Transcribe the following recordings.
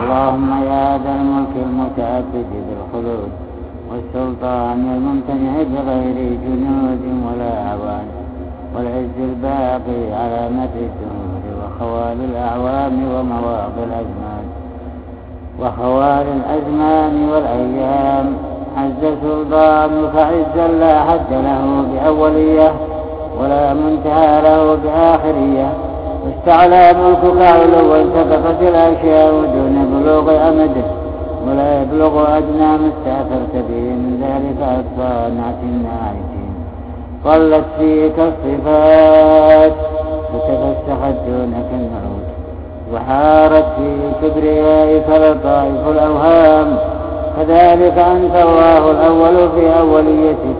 اللهم يا ذا الملك المتعدد بالخلود والسلطان الممتنع بغير جنود ولا عوان والعز الباقي على مدى الدهور وخوال الأعوام ومواضي الأزمان وخوال الأزمان والأيام عز سلطانك عزا لا حد له بأولية ولا منتهى له بآخرية واستعلى ملكك علوا انتقفت الأشياء دون بلوغ أمده ولا يبلغ أدنى ما استأثرت به من ذلك أكثر نعت الناعتين قلت فيك الصفات فتفسخت دونك النعوت. وحارت في كبريائك لطائف الأوهام. كذلك أنت الله الأول في أوليتك.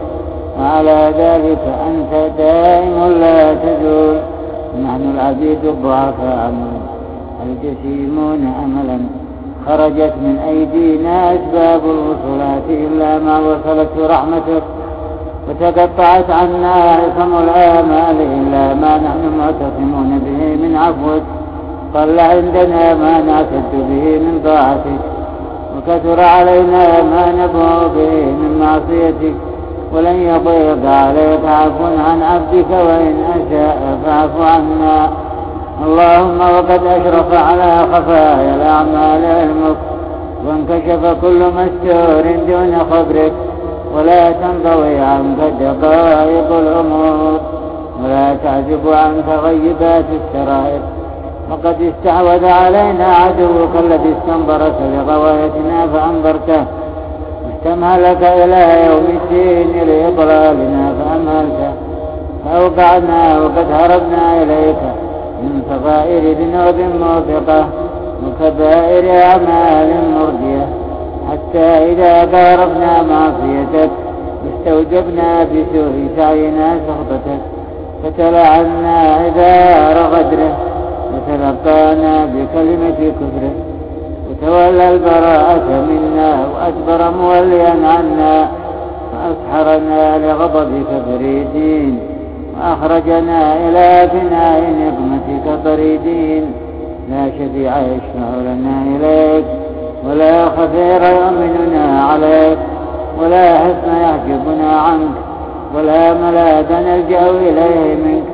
وعلى ذلك أنت دائم لا تزول. نحن العبيد الضعفاء الجسيمون أملا. خرجت من أيدينا أسباب الوصولات إلا ما وصلت رحمتك وتقطعت عنا عصم الآمال إلا ما نحن معتصمون به من عفوك. قل عندنا ما نعتد به من طاعتك وكثر علينا ما نبغى به من معصيتك. ولن يضيق عليك عفو عن عبدك وإن أشاء فاعف عنا. اللهم وقد أشرف على خفايا الأعمال علمك وانكشف كل مستور دون خبرك ولا تنطوي عنك دقائق الأمور ولا تعجب عنك غيبات السرائر وقد استعوذ علينا عدوك الذي استنظرك لغوايتنا فأنظرته واستمهلك إلى يوم الدين لإضلالنا فأمهلته. فأوقعنا وقد هربنا إليك. من صغائر ذنوب موبقة وكبائر أعمال مرجية حتى إذا قاربنا معصيتك استوجبنا بسوء سعينا سخطتك. فتلعنا عذار غدره وتلقانا بكلمة كفره. وتولى البراءة منا وأدبر موليا عنا. وأسحرنا لغضبك فريدين وأخرجنا إلى بناء نقمتك طريدين لا شفيع يشفع لنا إليك ولا خفير يؤمننا عليك ولا حسن يحجبنا عنك ولا ملاذ نلجأ إليه منك.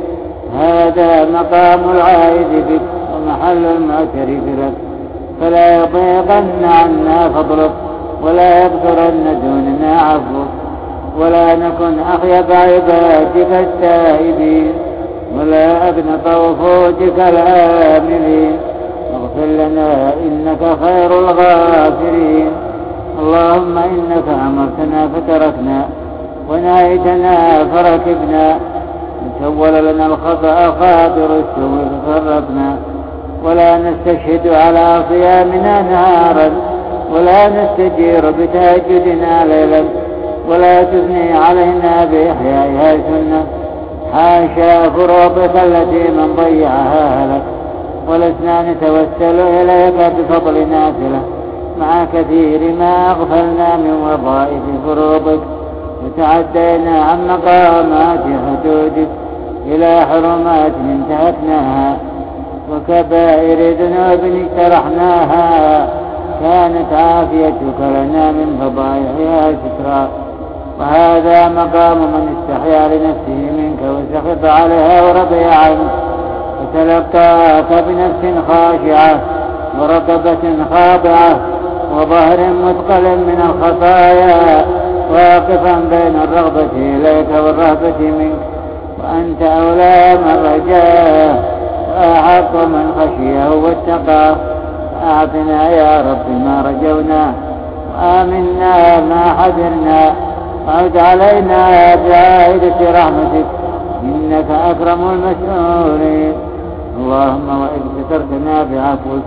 هذا مقام العائد بك ومحل المعترف لك فلا يضيقن عنا فضلك ولا يغفرن دوننا عفوك. ولا نكن أخيب عبادك التائبين ولا أبنط وفوتك الآملين اغفر لنا إنك خير الغافرين اللهم إنك أمرتنا فتركنا ونهيتنا فركبنا وسول لنا الخطأ خاطر السوء ففرقنا ولا نستشهد على صيامنا نهارا ولا نستجير بتهجدنا ليلا ولا تثني علينا بإحيائها سنة حاشا فروضك التي من ضيعها هلك. ولسنا نتوسل إليك بفضل نافلة. مع كثير ما أغفلنا من وظائف فروضك وتعدينا عن مقامات حدودك. إلى حرمات انتهكناها. وكبائر ذنوب اجترحناها. كانت عافيتك لنا من فضائحها سترا وهذا مقام من استحيا لنفسه منك وسخط عليها ورضي عنك وتلقاك بنفس خاشعة ورقبة خاضعة وظهر مثقل من الخطايا واقفا بين الرغبة إليك والرهبة منك. وأنت أولى من رجاه وأحق من خشيه واتقاه فأعطنا يا رب ما رجونا وآمنا ما حذرنا وعد علينا بعائدة رحمتك. إنك أكرم المسؤولين اللهم وإذ سترتنا بعفوك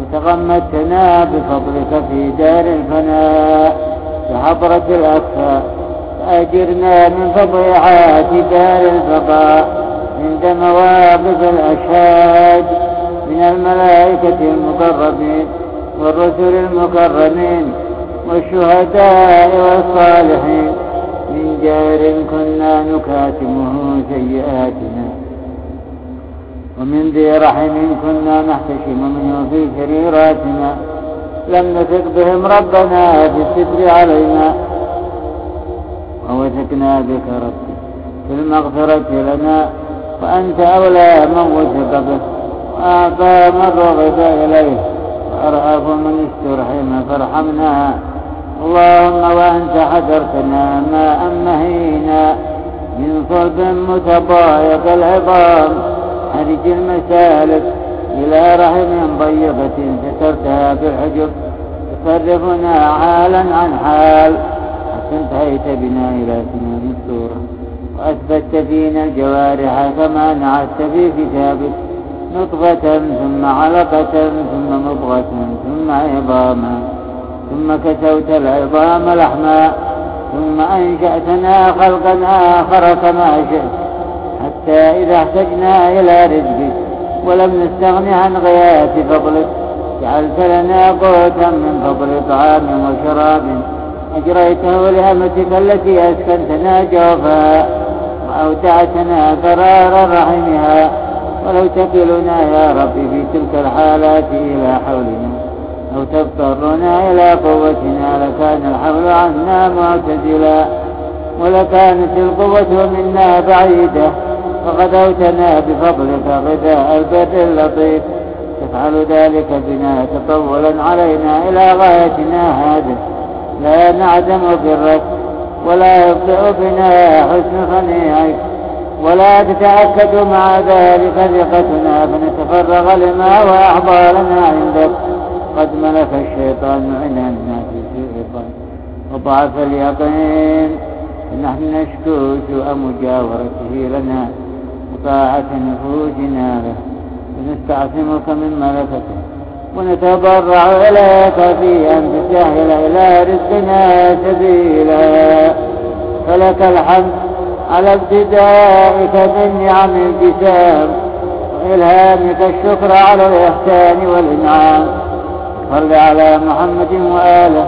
وتغمدتنا بفضلك في دار الفناء بحضرة الأكفاء فأجرنا من فضيحات دار البقاء عند مواقف الأشهاد من الملائكة المقربين والرسل المكرمين. والشهداء والصالحين. من جار كنا نكاتمه سيئاتنا. ومن ذي رحم كنا نحتشم منه في سريراتنا لم نثق بهم ربنا في الستر علينا. ووثقنا بك ربي في المغفرة لنا. وأنت أولى من وثق به. وأعطى من رغب إليه. وأرأف من استرحم فارحمنا. اللهم وأنت حذرتنا ما أمهينا من صلب متضايق العظام. حرج المسالك إلى رحم ضيقة سترتها بالحجب تصرفنا حالا عن حال. حتى انتهيت بنا إلى سنون السورة. وأثبت فينا الجوارح كما نعت في كتابك. نطفة ثم علقة ثم مضغة ثم عظاما. ثم كسوت العظام لحما ثم أنشأتنا خلقا آخر كما شئت حتى إذا احتجنا إلى رزقك ولم نستغن عن غايات فضلك جعلت لنا قوتا من فضل طعام وشراب أجريته لأمتك التي أسكنتنا جوفها وأودعتنا قرار رحمها ولو تكلنا يا رب في تلك الحالات إلى حولنا. أو تضطرنا إلى قوتنا لكان الحول عنا معتزلا ولكانت القوة منا بعيدة. فغدوتنا بفضلك غذاء البر اللطيف. تفعل ذلك بنا تطولا علينا إلى غايتنا هذه. لا نعدم برك ولا يبطئ بنا حسن صنيعك. ولا تتأكد مع ذلك ثقتنا. فنتفرغ لما وأحضارنا عندك. قد ملك الشيطان عننا في الشيطان وضعف اليقين نحن نشكو سوء مجاورته لنا وطاعة نفوسنا له ونستعصمك من ملكته. ونتضرع إليك في أن تسهل إلى رزقنا سبيلا. فلك الحمد على ابتدائك من نعم الجسام وإلهامك الشكر على الإحسان والإنعام. صل على محمد وآله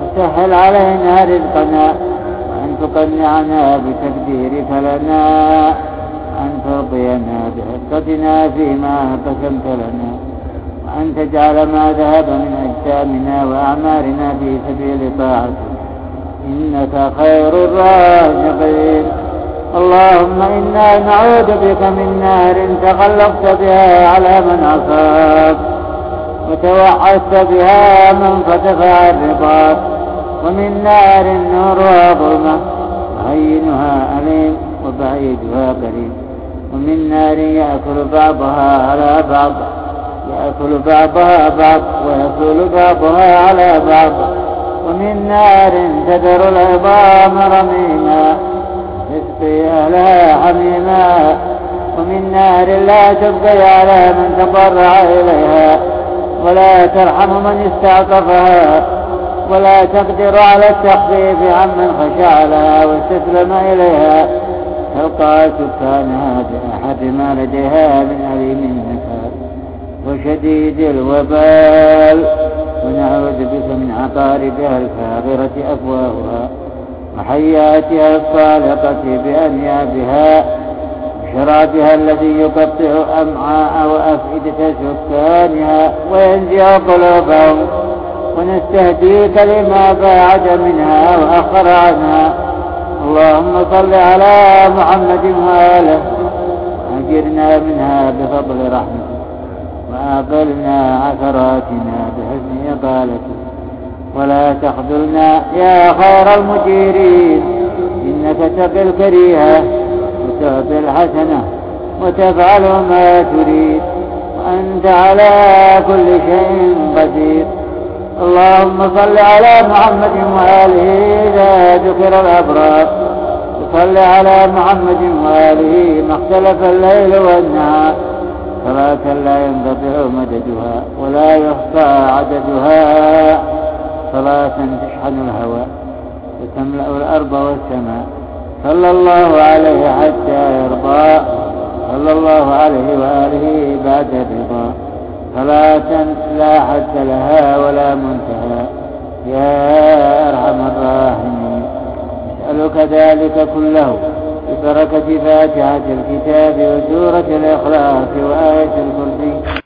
وسهل علينا رزقنا وأن تقنعنا بتقديرك لنا أن ترضينا بحصتنا فيما قسمت لنا وأن تجعل ما ذهب من أجسامنا وأعمارنا في سبيل طاعتك. إنك خير الرازقين. اللهم إنا نعوذ بك من نار تغلقت بها على من عصاك. وتوعدت بها من فتح الرباط ومن نار نورها ظلمة وهينها أليم وبعيدها قريب ومن نار يأكل بعضها على بعض يأكل بعضها بعض ويأكل بعضها على بعض ومن نار تذر العظام رميما تسقي أهلها حميما ومن نار لا تبقي على من تضرع إليها. ولا ترحم من استعطفها ولا تقدر على التخفيف عمن خشع لها واستسلم إليها. تلقى سكانها بأحد ما لديها من أليم النكال وشديد الوبال. ونعوذ بك من عقاربها الفاغرة أفواهها وحياتها الصالقة بأنيابها. وشرابها الذي يقطع أمعاء وأفئدة سكانها وينزع قلوبهم ونستهديك لما باعد منها وأخر عنها. اللهم صل على محمد وآله. وأجرنا منها بفضل رحمتك وأقلنا عثراتنا بحسن إقالتك ولا تخذلنا يا خير المديرين إنك تقي الكريهة. وتعطي الحسنة وتفعل ما تريد وأنت على كل شيء قدير. اللهم صل على محمد وآله إذا ذكر الأبرار. وصل على محمد وآله ما اختلف الليل والنهار. صلاة لا ينقطع مددها ولا يحصى عددها. صلاة تشحن الهوى وتملأ الأرض والسماء. صلى الله عليه حتى يرضى. صلى الله عليه وآله بعد الرضا. صلاة لا حد لها ولا منتهى. يا أرحم الراحمين. نسألك ذلك كله ببركة فاتحة الكتاب وسورة الإخلاص وآية الكرسي.